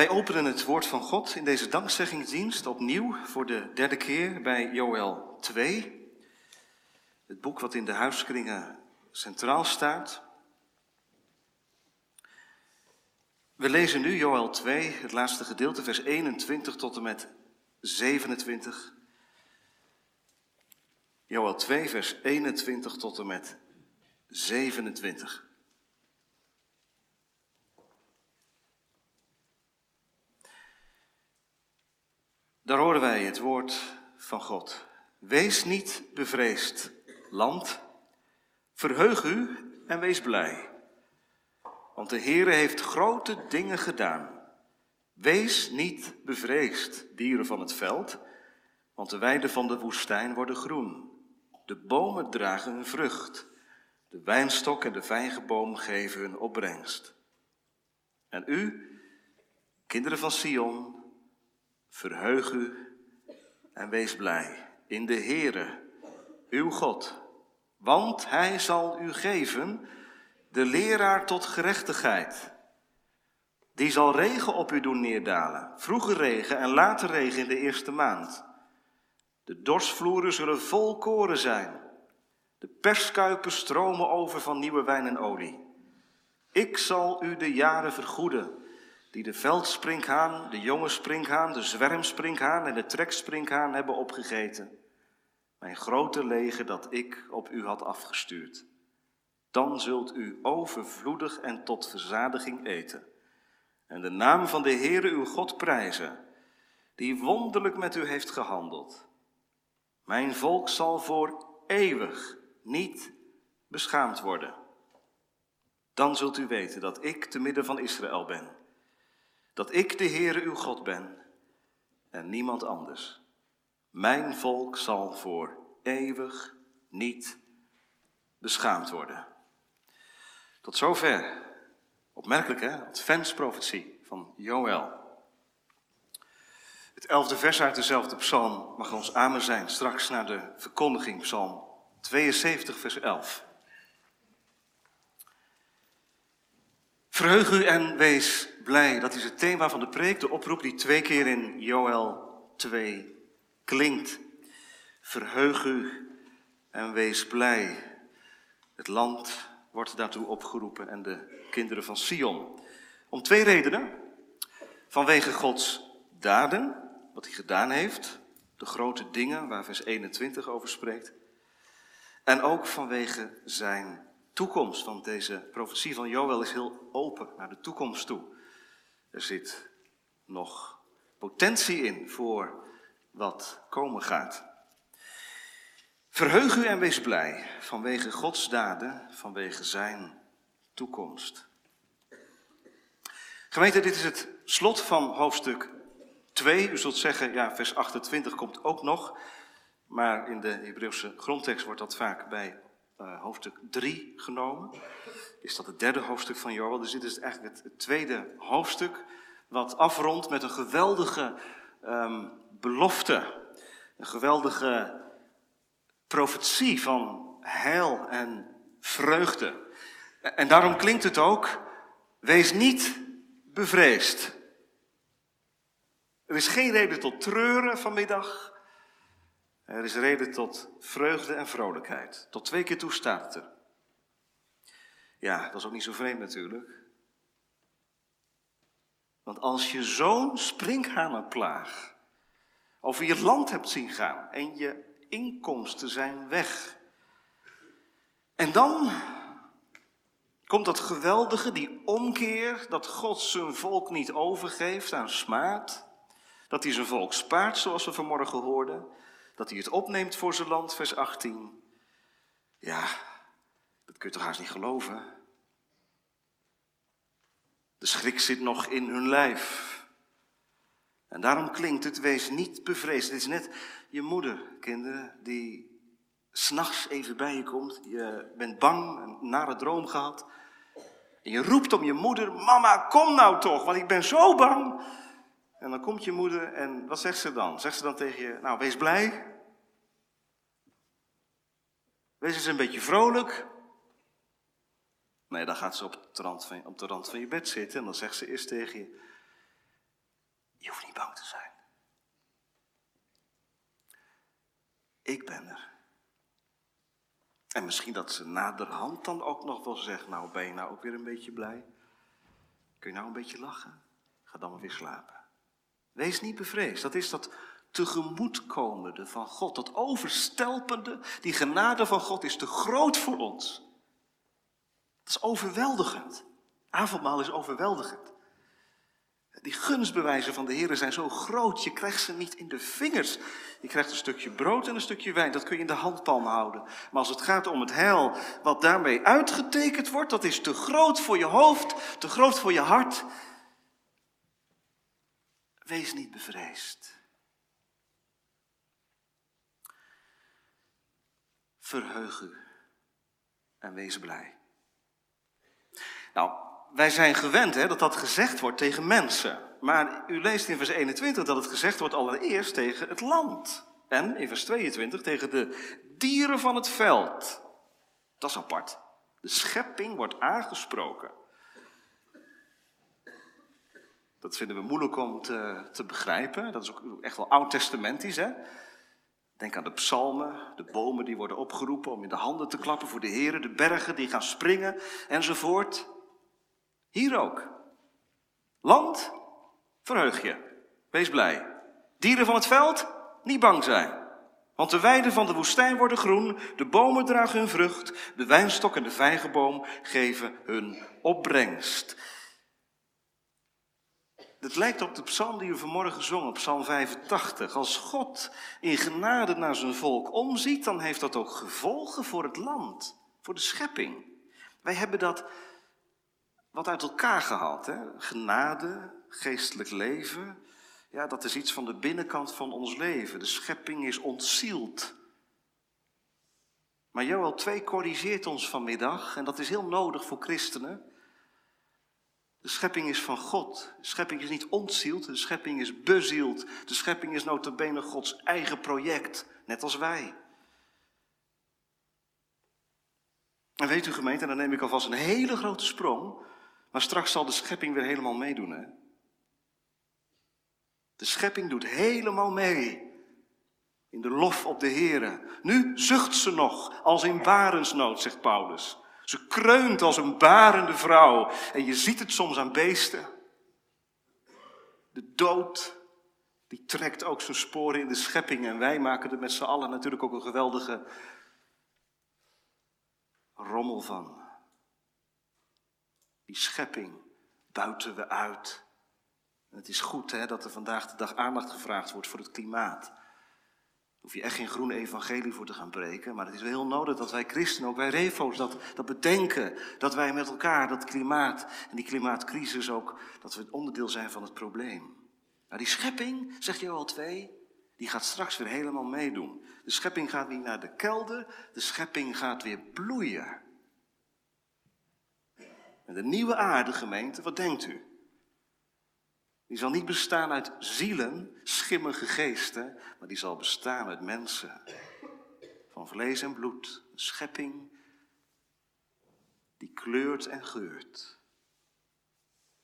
Wij openen het woord van God in deze dankzeggingsdienst opnieuw voor de derde keer bij Joël 2. Het boek wat in de huiskringen centraal staat. We lezen nu Joël 2, het laatste gedeelte, vers 21 tot en met 27. Joël 2, vers 21 tot en met 27. Daar horen wij het woord van God. Wees niet bevreesd, land. Verheug u en wees blij. Want de Heere heeft grote dingen gedaan. Wees niet bevreesd, dieren van het veld, want de weiden van de woestijn worden groen. De bomen dragen hun vrucht. De wijnstok en de vijgenboom geven hun opbrengst. En u, kinderen van Sion, verheug u en wees blij in de Heere, uw God. Want hij zal u geven de leraar tot gerechtigheid. Die zal regen op u doen neerdalen, vroege regen en later regen in de eerste maand. De dorsvloeren zullen vol koren zijn. De perskuipen stromen over van nieuwe wijn en olie. Ik zal u de jaren vergoeden, die de veldsprinkhaan, de jonge sprinkhaan, de zwermsprinkhaan en de treksprinkhaan hebben opgegeten. Mijn grote leger dat ik op u had afgestuurd. Dan zult u overvloedig en tot verzadiging eten. En de naam van de Heere uw God prijzen, die wonderlijk met u heeft gehandeld. Mijn volk zal voor eeuwig niet beschaamd worden. Dan zult u weten dat ik te midden van Israël ben. Dat ik de Heere uw God ben en niemand anders. Mijn volk zal voor eeuwig niet beschaamd worden. Tot zover. Opmerkelijk hè, adventsprofetie van Joël. Het elfde vers uit dezelfde psalm mag ons amen zijn straks naar de verkondiging, psalm 72, vers 11. Verheug u en wees blij. Dat is het thema van de preek, de oproep die twee keer in Joël 2 klinkt. Verheug u en wees blij. Het land wordt daartoe opgeroepen en de kinderen van Sion. Om twee redenen. Vanwege Gods daden, wat hij gedaan heeft, de grote dingen waar vers 21 over spreekt. En ook vanwege zijn toekomst, want deze profetie van Joël is heel open naar de toekomst toe. Er zit nog potentie in voor wat komen gaat. Verheug u en wees blij vanwege Gods daden, vanwege zijn toekomst. Gemeente, dit is het slot van hoofdstuk 2. U zult zeggen, ja, vers 28 komt ook nog. Maar in de Hebreeuwse grondtekst wordt dat vaak bij uh, hoofdstuk 3 genomen. Is dat het derde hoofdstuk van Joel? Dus dit is eigenlijk het, tweede hoofdstuk, wat afrondt met een geweldige um, belofte. Een geweldige profetie van heil en vreugde. En daarom klinkt het ook, wees niet bevreesd. Er is geen reden tot treuren vanmiddag. Er is reden tot vreugde en vrolijkheid. Tot twee keer toe staat er. Ja, dat is ook niet zo vreemd natuurlijk. Want als je zo'n sprinkhanenplaag over je land hebt zien gaan en je inkomsten zijn weg. En dan komt dat geweldige, die omkeer, dat God zijn volk niet overgeeft aan smaad. Dat hij zijn volk spaart, zoals we vanmorgen hoorden. Dat hij het opneemt voor zijn land, vers 18. Ja, dat kun je toch haast niet geloven? De schrik zit nog in hun lijf. En daarom klinkt het, wees niet bevreesd. Het is net je moeder, kinderen, die s'nachts even bij je komt. Je bent bang, een nare droom gehad. En je roept om je moeder, mama, kom nou toch, want ik ben zo bang. En dan komt je moeder en wat zegt ze dan? Zegt ze dan tegen je, nou, wees blij. Wees eens een beetje vrolijk. Nee, dan gaat ze op de, rand van, op de rand van je bed zitten en dan zegt ze eerst tegen je: Je hoeft niet bang te zijn. Ik ben er. En misschien dat ze naderhand dan ook nog wel zegt: Nou, ben je nou ook weer een beetje blij? Kun je nou een beetje lachen? Ga dan maar weer slapen. Wees niet bevreesd. Dat is dat tegemoetkomende van God. Dat overstelpende, die genade van God is te groot voor ons. Dat is overweldigend. Avondmaal is overweldigend. Die gunstbewijzen van de Heer zijn zo groot, je krijgt ze niet in de vingers. Je krijgt een stukje brood en een stukje wijn, dat kun je in de handpalm houden. Maar als het gaat om het heil wat daarmee uitgetekend wordt, dat is te groot voor je hoofd, te groot voor je hart. Wees niet bevreesd. Verheug u en wees blij. Nou, wij zijn gewend hè, dat dat gezegd wordt tegen mensen. Maar u leest in vers 21 dat het gezegd wordt allereerst tegen het land. En in vers 22 tegen de dieren van het veld. Dat is apart. De schepping wordt aangesproken. Dat vinden we moeilijk om te, te begrijpen. Dat is ook echt wel oud-testamentisch. Hè? Denk aan de psalmen, de bomen die worden opgeroepen om in de handen te klappen voor de heren, de bergen die gaan springen enzovoort. Hier ook. Land, verheug je. Wees blij. Dieren van het veld, niet bang zijn. Want de weiden van de woestijn worden groen, de bomen dragen hun vrucht, de wijnstok en de vijgenboom geven hun opbrengst. Het lijkt op de psalm die we vanmorgen zongen, psalm 85. Als God in genade naar zijn volk omziet, dan heeft dat ook gevolgen voor het land, voor de schepping. Wij hebben dat wat uit elkaar gehaald. Hè? Genade, geestelijk leven, ja, dat is iets van de binnenkant van ons leven. De schepping is ontzield. Maar Joel 2 corrigeert ons vanmiddag, en dat is heel nodig voor christenen. De schepping is van God. De schepping is niet ontzield, de schepping is bezield. De schepping is notabene Gods eigen project, net als wij. En weet u gemeente, en dan neem ik alvast een hele grote sprong, maar straks zal de schepping weer helemaal meedoen. Hè? De schepping doet helemaal mee in de lof op de Here. Nu zucht ze nog als in barensnood, zegt Paulus. Ze kreunt als een barende vrouw. En je ziet het soms aan beesten. De dood, die trekt ook zijn sporen in de schepping. En wij maken er met z'n allen natuurlijk ook een geweldige rommel van. Die schepping buiten we uit. En het is goed hè, dat er vandaag de dag aandacht gevraagd wordt voor het klimaat hoef je echt geen groene evangelie voor te gaan breken. Maar het is wel heel nodig dat wij christenen, ook wij refo's, dat, dat bedenken. Dat wij met elkaar dat klimaat en die klimaatcrisis ook, dat we onderdeel zijn van het probleem. Nou, die schepping, zegt Joel 2, die gaat straks weer helemaal meedoen. De schepping gaat niet naar de kelder, de schepping gaat weer bloeien. En de nieuwe aarde, gemeente, wat denkt u? Die zal niet bestaan uit zielen, schimmige geesten, maar die zal bestaan uit mensen. Van vlees en bloed, een schepping die kleurt en geurt.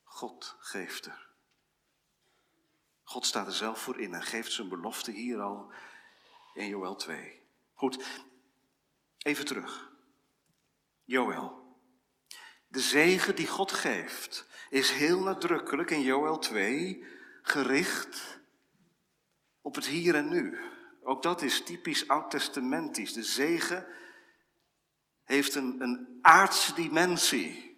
God geeft er. God staat er zelf voor in en geeft zijn belofte hier al in Joel 2. Goed, even terug. Joel. De zegen die God geeft is heel nadrukkelijk in Joel 2 gericht op het hier en nu. Ook dat is typisch oud-testamentisch. De zegen heeft een, een aardse dimensie.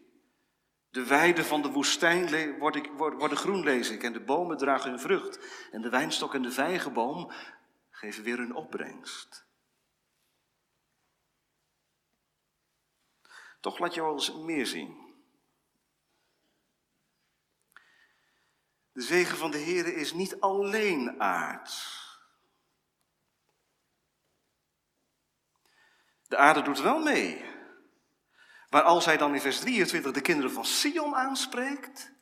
De weiden van de woestijn worden, worden groen, lees ik, en de bomen dragen hun vrucht. En de wijnstok en de vijgenboom geven weer hun opbrengst. Toch laat je wel eens meer zien. De zegen van de Heer is niet alleen aards. De aarde doet wel mee. Maar als hij dan in vers 23 de kinderen van Sion aanspreekt,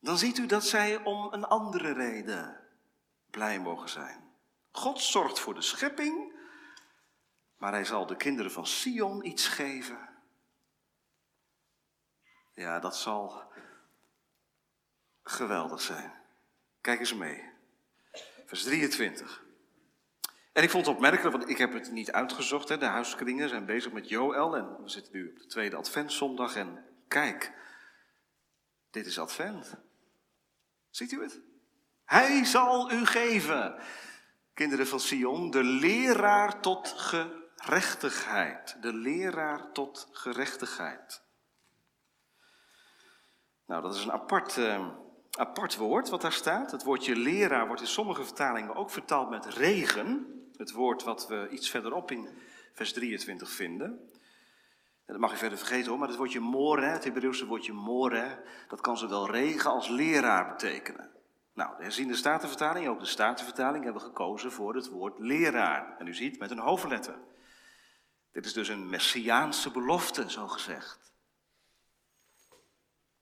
dan ziet u dat zij om een andere reden blij mogen zijn. God zorgt voor de schepping, maar hij zal de kinderen van Sion iets geven. Ja, dat zal geweldig zijn. Kijk eens mee. Vers 23. En ik vond het opmerkelijk, want ik heb het niet uitgezocht. Hè. De huiskringen zijn bezig met Joël en we zitten nu op de tweede adventszondag. En kijk, dit is advent. Ziet u het? Hij zal u geven, kinderen van Sion, de leraar tot gerechtigheid. De leraar tot gerechtigheid. Nou, dat is een apart, uh, apart woord wat daar staat. Het woordje leraar wordt in sommige vertalingen ook vertaald met regen. Het woord wat we iets verderop in vers 23 vinden. En dat mag je verder vergeten hoor, maar het woordje more, het Hebreeuwse woordje more, dat kan zowel regen als leraar betekenen. Nou, de herziende statenvertaling, ook de statenvertaling, hebben gekozen voor het woord leraar. En u ziet met een hoofdletter. Dit is dus een messiaanse belofte, zo gezegd.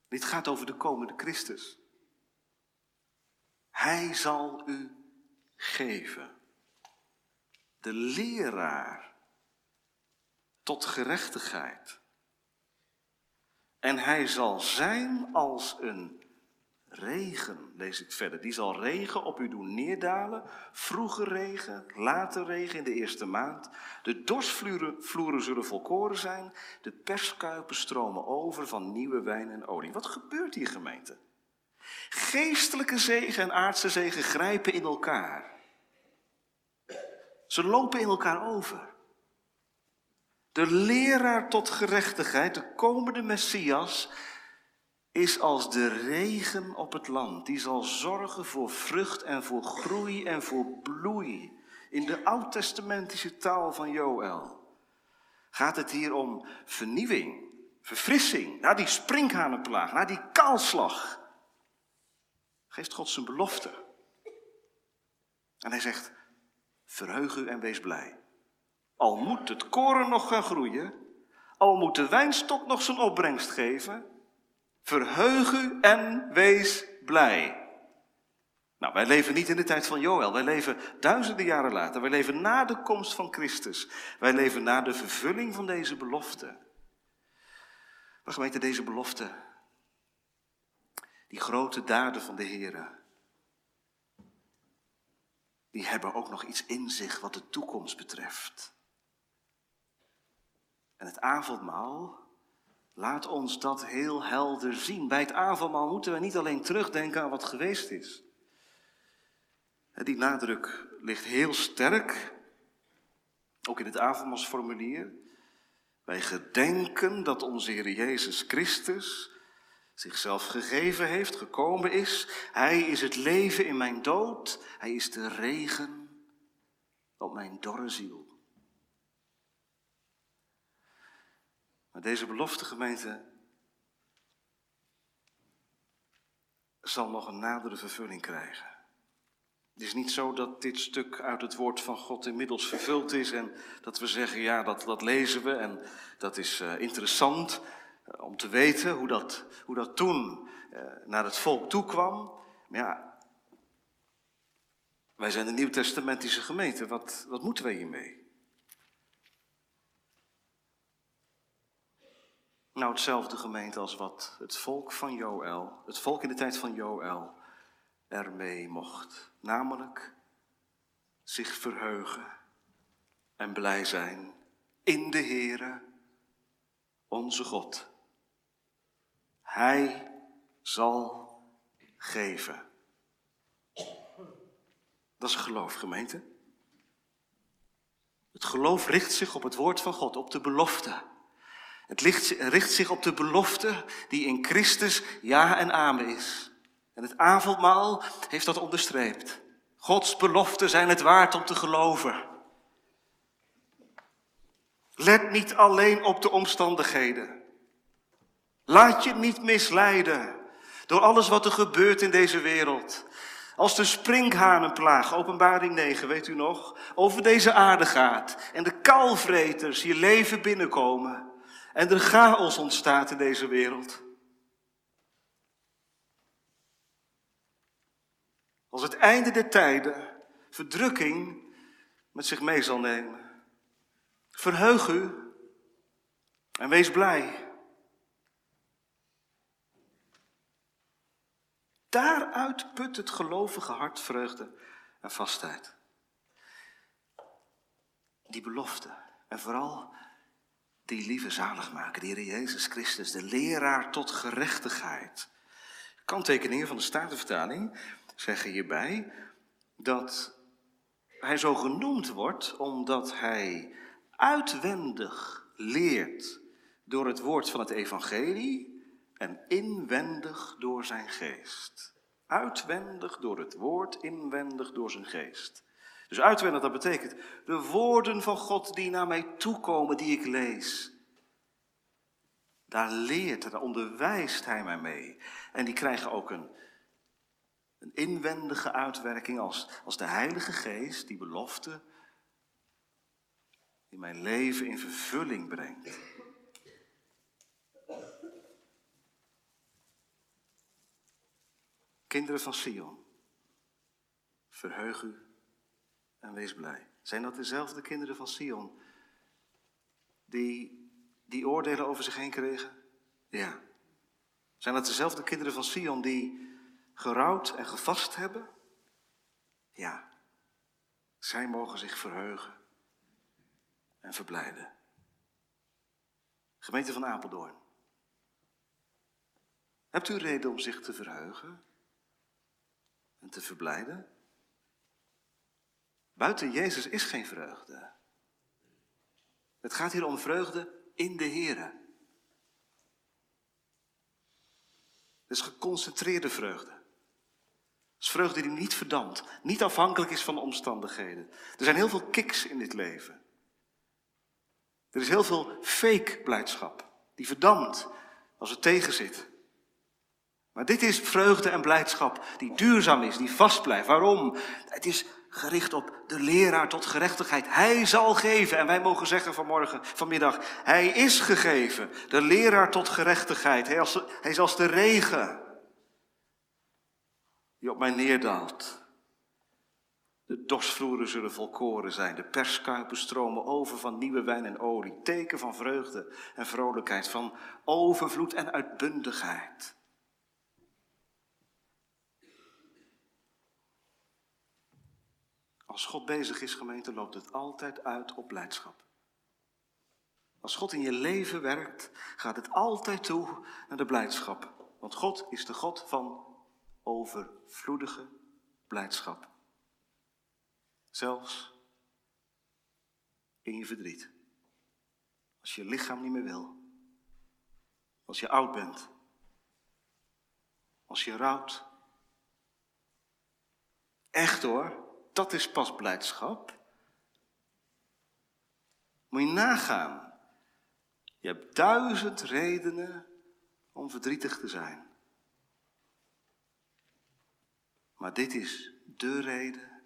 Dit gaat over de komende Christus. Hij zal u geven. De leraar tot gerechtigheid. En hij zal zijn als een regen, lees ik verder. Die zal regen op u doen neerdalen. Vroege regen, late regen in de eerste maand. De dorsvloeren zullen volkoren zijn. De perskuipen stromen over van nieuwe wijn en olie. Wat gebeurt hier, gemeente? Geestelijke zegen en aardse zegen grijpen in elkaar. Ze lopen in elkaar over. De leraar tot gerechtigheid, de komende Messias, is als de regen op het land. Die zal zorgen voor vrucht en voor groei en voor bloei. In de oud-testamentische taal van Joël gaat het hier om vernieuwing, verfrissing, na die sprinkhanenplaag, na die kaalslag. Geeft God zijn belofte. En hij zegt, verheug u en wees blij. Al moet het koren nog gaan groeien, al moet de wijnstok nog zijn opbrengst geven, Verheug u en wees blij. Nou, wij leven niet in de tijd van Joël. Wij leven duizenden jaren later. Wij leven na de komst van Christus. Wij leven na de vervulling van deze belofte. Maar gemeente, deze belofte, die grote daden van de Heer, die hebben ook nog iets in zich wat de toekomst betreft. En het avondmaal, Laat ons dat heel helder zien. Bij het avondmaal moeten we niet alleen terugdenken aan wat geweest is. Die nadruk ligt heel sterk, ook in het avondmaalsformulier. Wij gedenken dat onze Heer Jezus Christus zichzelf gegeven heeft, gekomen is. Hij is het leven in mijn dood. Hij is de regen op mijn dorre ziel. Maar deze belofte gemeente zal nog een nadere vervulling krijgen. Het is niet zo dat dit stuk uit het woord van God inmiddels vervuld is en dat we zeggen, ja, dat, dat lezen we en dat is uh, interessant uh, om te weten hoe dat, hoe dat toen uh, naar het volk toe kwam. Maar ja, wij zijn de Nieuwtestamentische gemeente, wat, wat moeten wij hiermee? Nou, hetzelfde gemeente als wat het volk van Joël, het volk in de tijd van Joël, ermee mocht. Namelijk zich verheugen en blij zijn in de Heere, onze God. Hij zal geven. Dat is geloof, gemeente. Het geloof richt zich op het woord van God, op de belofte. Het richt zich op de belofte die in Christus ja en amen is. En het avondmaal heeft dat onderstreept. Gods beloften zijn het waard om te geloven. Let niet alleen op de omstandigheden. Laat je niet misleiden door alles wat er gebeurt in deze wereld. Als de sprinkhanenplaag, openbaring 9, weet u nog, over deze aarde gaat en de kaalvreters je leven binnenkomen, en er chaos ontstaat in deze wereld. Als het einde der tijden verdrukking met zich mee zal nemen. Verheug u en wees blij. Daaruit put het gelovige hart vreugde en vastheid. die belofte. En vooral die lieve zaligmaker, die Heer Jezus Christus, de leraar tot gerechtigheid. Kanttekeningen van de Statenvertaling zeggen hierbij dat hij zo genoemd wordt omdat hij uitwendig leert door het woord van het evangelie en inwendig door zijn geest. Uitwendig door het woord, inwendig door zijn geest. Dus uitwendig, dat betekent de woorden van God die naar mij toekomen, die ik lees. Daar leert, daar onderwijst hij mij mee. En die krijgen ook een, een inwendige uitwerking als, als de Heilige Geest, die belofte, die mijn leven in vervulling brengt. Kinderen van Sion, verheug u en wees blij. Zijn dat dezelfde kinderen van Sion die die oordelen over zich heen kregen? Ja. Zijn dat dezelfde kinderen van Sion die gerouwd en gevast hebben? Ja. Zij mogen zich verheugen en verblijden. Gemeente van Apeldoorn. Hebt u reden om zich te verheugen en te verblijden? Buiten Jezus is geen vreugde. Het gaat hier om vreugde in de Here. Het is geconcentreerde vreugde. Het is vreugde die niet verdampt, niet afhankelijk is van omstandigheden. Er zijn heel veel kiks in dit leven. Er is heel veel fake blijdschap, die verdampt als het tegenzit. Maar dit is vreugde en blijdschap die duurzaam is, die vast blijft. Waarom? Het is gericht op de leraar tot gerechtigheid. Hij zal geven. En wij mogen zeggen vanmorgen, vanmiddag, hij is gegeven. De leraar tot gerechtigheid. Hij, als, hij is als de regen die op mij neerdaalt. De dorsvloeren zullen volkoren zijn. De perskuipen stromen over van nieuwe wijn en olie. Teken van vreugde en vrolijkheid, van overvloed en uitbundigheid. Als God bezig is, gemeente, loopt het altijd uit op blijdschap. Als God in je leven werkt, gaat het altijd toe naar de blijdschap. Want God is de God van overvloedige blijdschap. Zelfs in je verdriet. Als je lichaam niet meer wil. Als je oud bent. Als je rouwt. Echt hoor dat is pas blijdschap. Moet je nagaan. Je hebt duizend redenen om verdrietig te zijn. Maar dit is de reden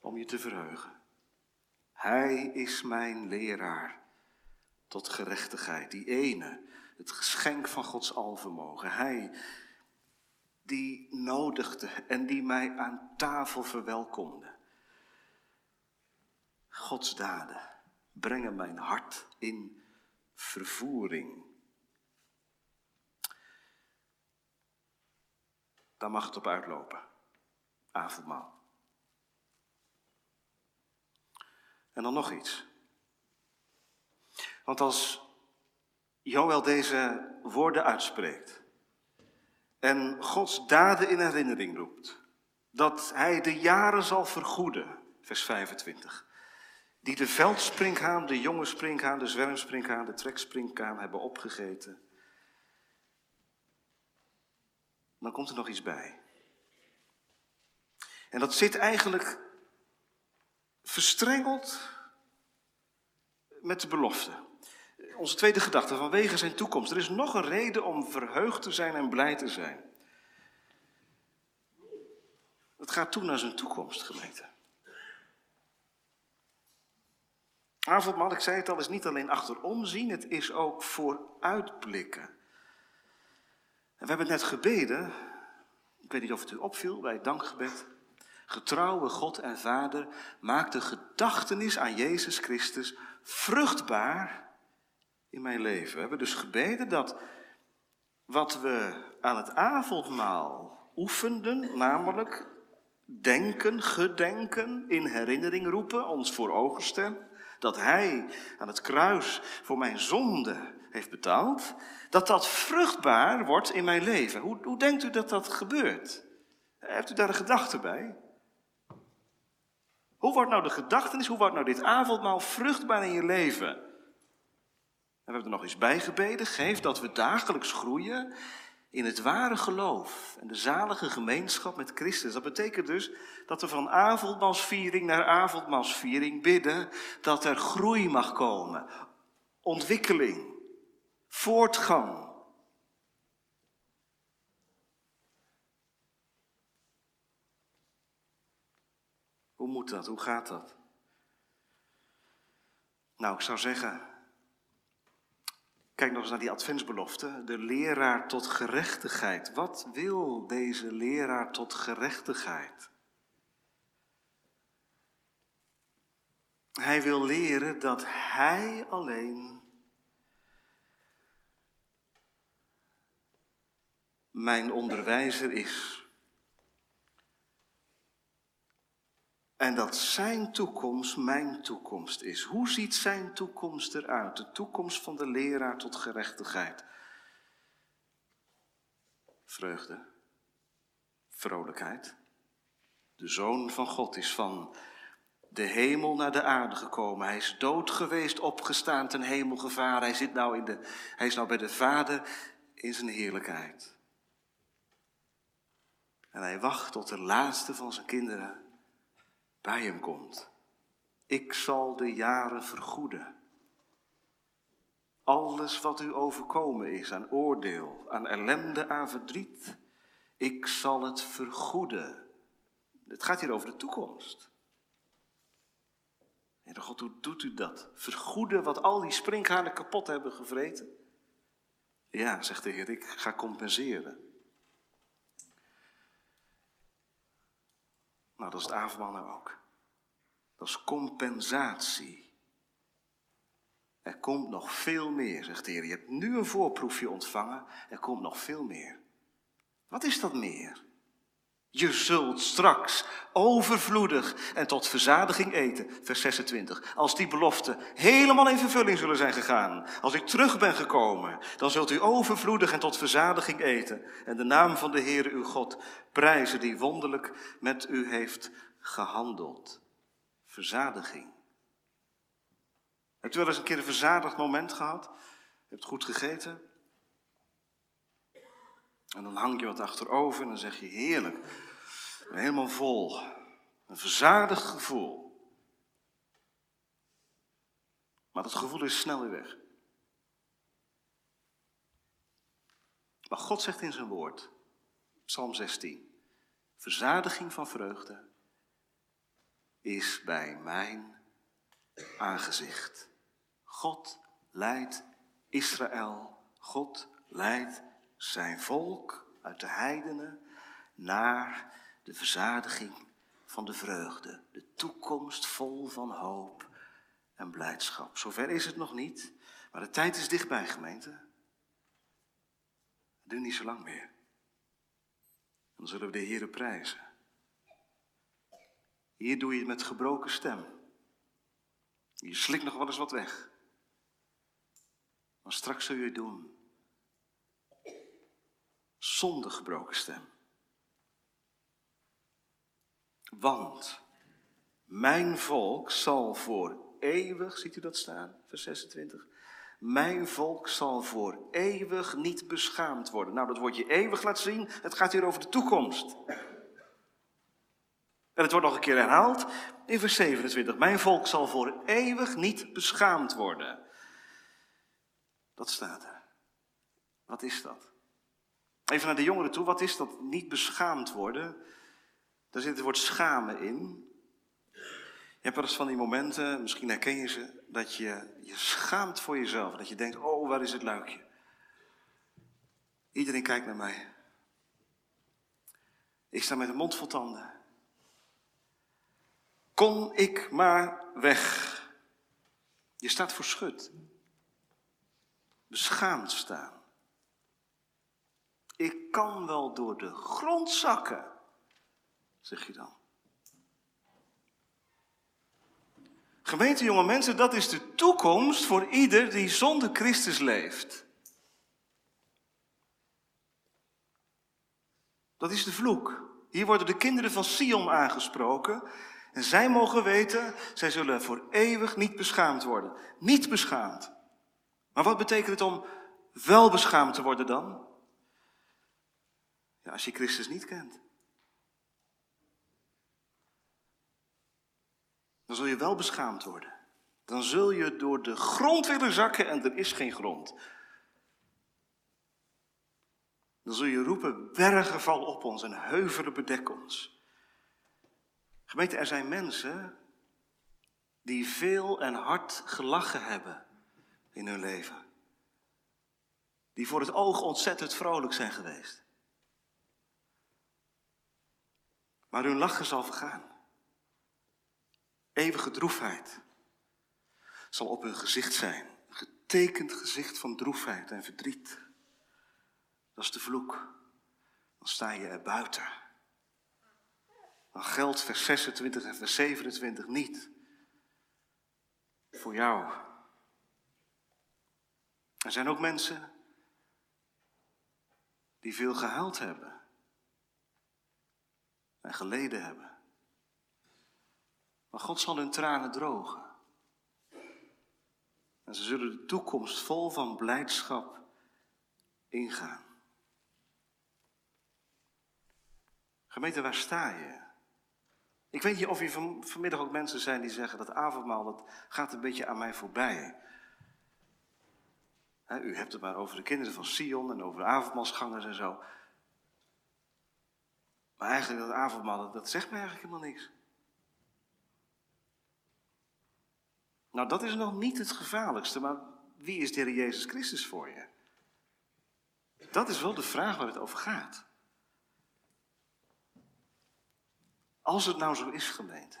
om je te verheugen. Hij is mijn leraar tot gerechtigheid, die ene, het geschenk van Gods alvermogen. Hij die nodigde en die mij aan tafel verwelkomde. Gods daden brengen mijn hart in vervoering. Daar mag het op uitlopen. Avondmaal. En dan nog iets. Want als Joël deze woorden uitspreekt, en Gods daden in herinnering roept. Dat hij de jaren zal vergoeden, vers 25. Die de veldsprinkhaan, de jonge sprinkhaan, de zwermsprinkhaan, de trekspringhaan hebben opgegeten. Dan komt er nog iets bij. En dat zit eigenlijk verstrengeld met de belofte onze tweede gedachte, vanwege zijn toekomst. Er is nog een reden om verheugd te zijn en blij te zijn. Het gaat toe naar zijn toekomst, gemeente. Avondmaal, ik zei het al, is niet alleen achterom zien, het is ook vooruitblikken. En we hebben net gebeden, ik weet niet of het u opviel bij het dankgebed. Getrouwe God en Vader, maak de gedachtenis aan Jezus Christus vruchtbaar in mijn leven. We hebben dus gebeden dat wat we aan het avondmaal oefenden, namelijk denken, gedenken, in herinnering roepen, ons voor ogen stellen. Dat Hij aan het kruis voor mijn zonde heeft betaald. Dat dat vruchtbaar wordt in mijn leven. Hoe, hoe denkt u dat dat gebeurt? Heeft u daar een gedachte bij? Hoe wordt nou de gedachtenis, hoe wordt nou dit avondmaal vruchtbaar in je leven? We hebben er nog eens bijgebeden. Geef dat we dagelijks groeien in het ware geloof en de zalige gemeenschap met Christus. Dat betekent dus dat we van avondmaalsviering naar avondmaalsviering bidden dat er groei mag komen, ontwikkeling, voortgang. Hoe moet dat? Hoe gaat dat? Nou, ik zou zeggen, Kijk nog eens naar die adventsbelofte. De leraar tot gerechtigheid. Wat wil deze leraar tot gerechtigheid? Hij wil leren dat hij alleen mijn onderwijzer is. En dat zijn toekomst mijn toekomst is. Hoe ziet zijn toekomst eruit? De toekomst van de leraar tot gerechtigheid. Vreugde, vrolijkheid. De zoon van God is van de hemel naar de aarde gekomen. Hij is dood geweest, opgestaan, ten hemel gevaren. Hij, zit nou in de, hij is nou bij de Vader in zijn heerlijkheid. En hij wacht tot de laatste van zijn kinderen bij hem komt. Ik zal de jaren vergoeden. Alles wat u overkomen is aan oordeel, aan ellende, aan verdriet, ik zal het vergoeden. Het gaat hier over de toekomst. Heer God, hoe doet u dat? Vergoeden wat al die sprinkhanen kapot hebben gevreten? Ja, zegt de Heer, ik ga compenseren. Nou, dat is het avondmaal ook. Dat is compensatie. Er komt nog veel meer, zegt de Heer. Je hebt nu een voorproefje ontvangen, er komt nog veel meer. Wat is dat meer? Je zult straks overvloedig en tot verzadiging eten. Vers 26. Als die beloften helemaal in vervulling zullen zijn gegaan. Als ik terug ben gekomen, dan zult u overvloedig en tot verzadiging eten. En de naam van de Heere uw God prijzen die wonderlijk met u heeft gehandeld. Verzadiging. Hebt u wel eens een keer een verzadigd moment gehad? Hebt goed gegeten? En dan hang je wat achterover en dan zeg je heerlijk, helemaal vol. Een verzadigd gevoel. Maar dat gevoel is snel weer weg. Maar God zegt in zijn woord, Psalm 16, verzadiging van vreugde is bij mijn aangezicht. God leidt Israël, God leidt zijn volk uit de heidenen naar de verzadiging van de vreugde, de toekomst vol van hoop en blijdschap. Zover is het nog niet, maar de tijd is dichtbij, gemeente. Duurt niet zo lang meer. Dan zullen we de Heeren prijzen. Hier doe je het met gebroken stem. Je slikt nog wel eens wat weg. Maar straks zul je het doen zonder gebroken stem. Want mijn volk zal voor eeuwig, ziet u dat staan, vers 26, mijn volk zal voor eeuwig niet beschaamd worden. Nou, dat woordje eeuwig laat zien, het gaat hier over de toekomst. En het wordt nog een keer herhaald in vers 27. Mijn volk zal voor eeuwig niet beschaamd worden. Dat staat er. Wat is dat? Even naar de jongeren toe, wat is dat niet beschaamd worden? Daar zit het woord schamen in. Je hebt wel eens van die momenten, misschien herken je ze, dat je je schaamt voor jezelf. Dat je denkt, oh, waar is het luikje? Iedereen kijkt naar mij. Ik sta met een mond vol tanden. Kon ik maar weg. Je staat voor schut. Beschaamd staan. Ik kan wel door de grond zakken, zeg je dan. Gemeente, jonge mensen, dat is de toekomst voor ieder die zonder Christus leeft. Dat is de vloek. Hier worden de kinderen van Sion aangesproken. En zij mogen weten, zij zullen voor eeuwig niet beschaamd worden. Niet beschaamd. Maar wat betekent het om wel beschaamd te worden dan? Als je Christus niet kent. Dan zul je wel beschaamd worden. Dan zul je door de grond willen zakken en er is geen grond. Dan zul je roepen, bergen val op ons en heuvelen bedek ons. Gemeente, er zijn mensen die veel en hard gelachen hebben in hun leven. Die voor het oog ontzettend vrolijk zijn geweest. Maar hun lachen zal vergaan. Eeuwige droefheid zal op hun gezicht zijn. Een getekend gezicht van droefheid en verdriet. Dat is de vloek. Dan sta je er buiten. Dan geldt vers 26 en vers 27 niet. Voor jou. Er zijn ook mensen die veel gehuild hebben. En geleden hebben. Maar God zal hun tranen drogen. En ze zullen de toekomst vol van blijdschap ingaan. Gemeente, waar sta je? Ik weet niet of hier van, vanmiddag ook mensen zijn die zeggen dat avondmaal, dat gaat een beetje aan mij voorbij. u hebt het maar over de kinderen van Sion en over de avondmaalsgangers en zo. Maar eigenlijk dat avondmaal, dat, zegt me eigenlijk helemaal niks. Nou, dat is nog niet het gevaarlijkste, maar wie is de Jezus Christus voor je? Dat is wel de vraag waar het over gaat. Als het nou zo is, gemeente.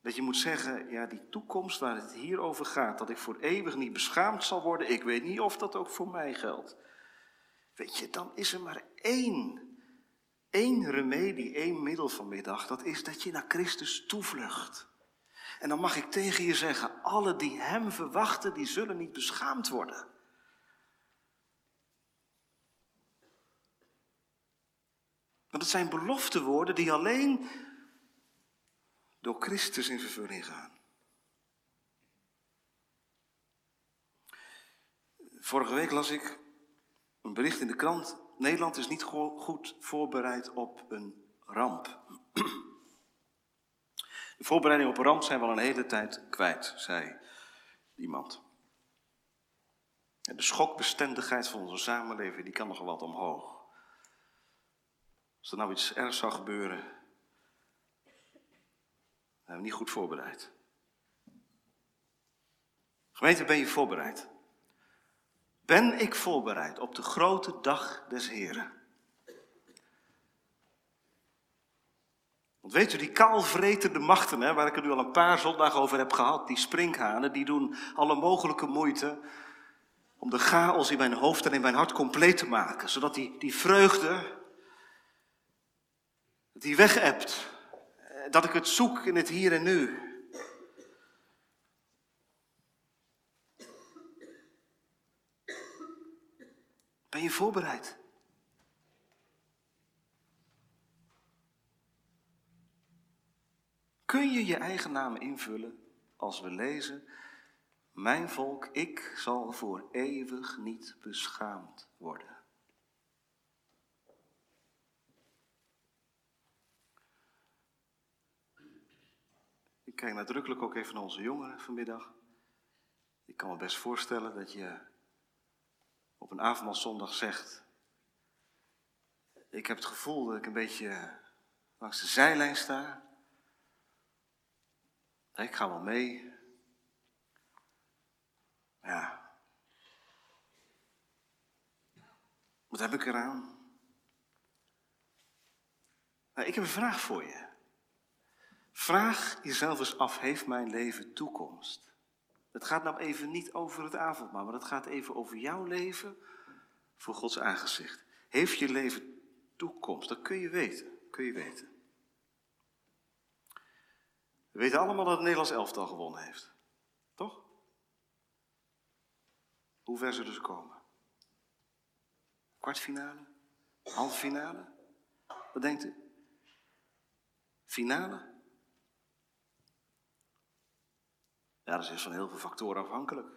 Dat je moet zeggen, ja, die toekomst waar het hier over gaat, dat ik voor eeuwig niet beschaamd zal worden, ik weet niet of dat ook voor mij geldt. Weet je, dan is er maar één, één remedie, één middel vanmiddag. Dat is dat je naar Christus toevlucht. En dan mag ik tegen je zeggen, alle die Hem verwachten, die zullen niet beschaamd worden. Want het zijn beloftewoorden die alleen door Christus in vervulling gaan. Vorige week las ik een bericht in de krant. Nederland is niet goed voorbereid op een ramp. De voorbereidingen op een ramp zijn wel een hele tijd kwijt, zei iemand. de schokbestendigheid van onze samenleving die kan nog wat omhoog. Als er nou iets ergs zou gebeuren, zijn we niet goed voorbereid. Gemeente, ben je voorbereid? Ben ik voorbereid op de grote dag des Heren? Want weet u, die kaalvretende machten, hè, waar ik het nu al een paar zondagen over heb gehad, die sprinkhanen, die doen alle mogelijke moeite om de chaos in mijn hoofd en in mijn hart compleet te maken. Zodat die, die vreugde, die weg Dat ik het zoek in het hier en nu. Ben je voorbereid? Kun je je eigen naam invullen als we lezen, mijn volk, ik zal voor eeuwig niet beschaamd worden. Ik kijk nadrukkelijk ook even naar onze jongeren vanmiddag. Ik kan me best voorstellen dat je op een avondmaalzondag zegt, ik heb het gevoel dat ik een beetje langs de zijlijn sta. Ik ga wel mee. Ja. Wat heb ik eraan? Nou, ik heb een vraag voor je. Vraag jezelf eens af, heeft mijn leven toekomst? Het gaat nou even niet over het avondmaal, maar het gaat even over jouw leven voor Gods aangezicht. Heeft je leven toekomst? Dat kun je weten, kun je weten. We weten allemaal dat het Nederlands elftal gewonnen heeft. Toch? Hoe ver ze komen? Kwartfinale? Halve finale? Wat denkt u? Finale? Ja, dat is van heel veel factoren afhankelijk.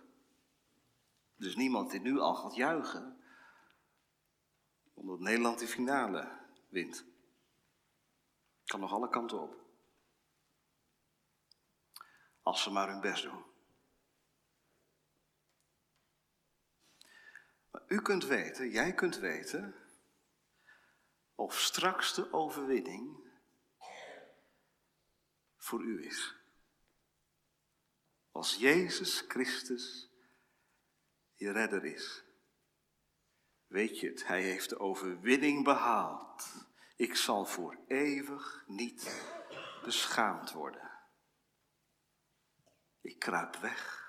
Dus niemand die nu al gaat juichen, omdat Nederland die finale wint. Kan nog alle kanten op. Als ze maar hun best doen. Maar u kunt weten, jij kunt weten, of straks de overwinning voor u is. Als Jezus Christus je redder is. Weet je het, hij heeft de overwinning behaald. Ik zal voor eeuwig niet beschaamd worden. Ik kruip weg.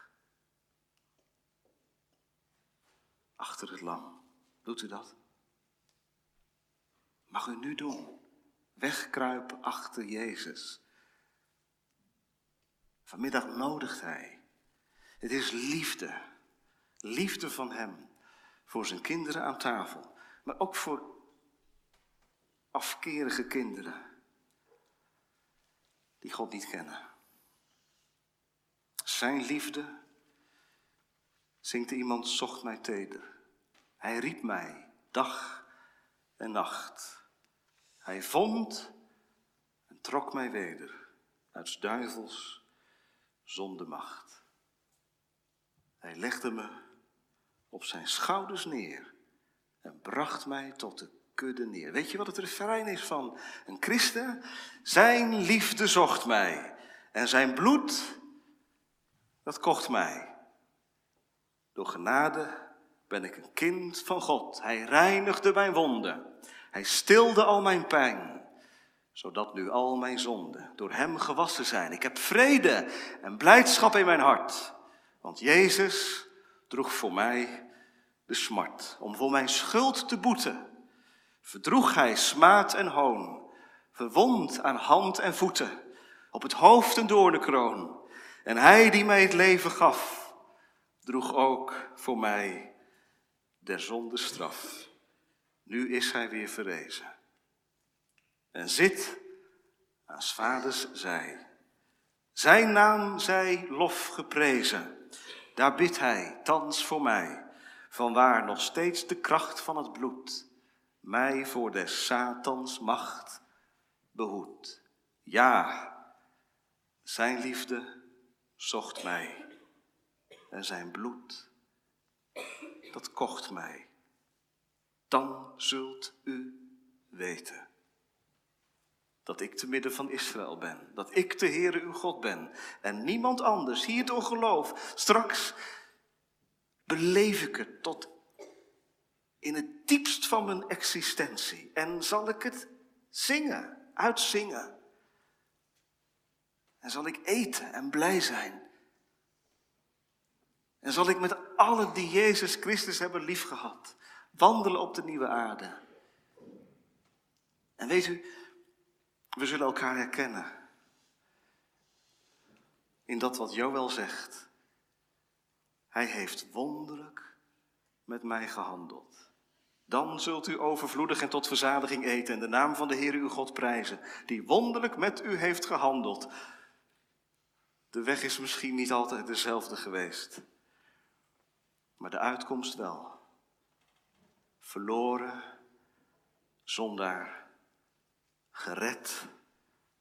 Achter het lam. Doet u dat? Mag u nu doen. Wegkruipen achter Jezus. Vanmiddag nodigt Hij. Het is liefde. Liefde van Hem. Voor zijn kinderen aan tafel. Maar ook voor afkerige kinderen. Die God niet kennen. Zijn liefde, zingt iemand, zocht mij teder. Hij riep mij dag en nacht. Hij vond en trok mij weder uit duivels zondemacht. Hij legde me op zijn schouders neer en bracht mij tot de kudde neer. Weet je wat het refrein is van een christen? Zijn liefde zocht mij en zijn bloed, dat kocht mij. Door genade ben ik een kind van God. Hij reinigde mijn wonden. Hij stilde al mijn pijn zodat nu al mijn zonden door Hem gewassen zijn. Ik heb vrede en blijdschap in mijn hart, want Jezus droeg voor mij de smart. Om voor mijn schuld te boeten, verdroeg Hij smaad en hoon, verwond aan hand en voeten, op het hoofd een doornenkroon. En Hij die mij het leven gaf, droeg ook voor mij der zonde straf. Nu is Hij weer verrezen en zit aan vaders zij. Zijn naam zij lof geprezen. Daar bidt hij thans voor mij, vanwaar nog steeds de kracht van het bloed mij voor des Satans macht behoedt. Ja, zijn liefde zocht mij en zijn bloed, dat kocht mij. Dan zult u weten dat ik te midden van Israël ben. Dat ik de Heere uw God ben. En niemand anders. Hier door geloof. Straks beleef ik het tot in het diepst van mijn existentie. En zal ik het zingen, uitzingen. En zal ik eten en blij zijn. En zal ik met allen die Jezus Christus hebben liefgehad, wandelen op de nieuwe aarde. En weet u, we zullen elkaar herkennen. In dat wat Joël zegt. Hij heeft wonderlijk met mij gehandeld. Dan zult u overvloedig en tot verzadiging eten en de naam van de Heer uw God prijzen, die wonderlijk met u heeft gehandeld. De weg is misschien niet altijd dezelfde geweest, maar de uitkomst wel. Verloren, zondaar gered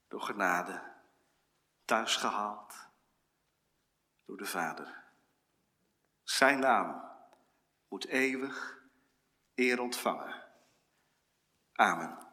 door genade, thuisgehaald door de Vader. Zijn naam moet eeuwig eer ontvangen. Amen.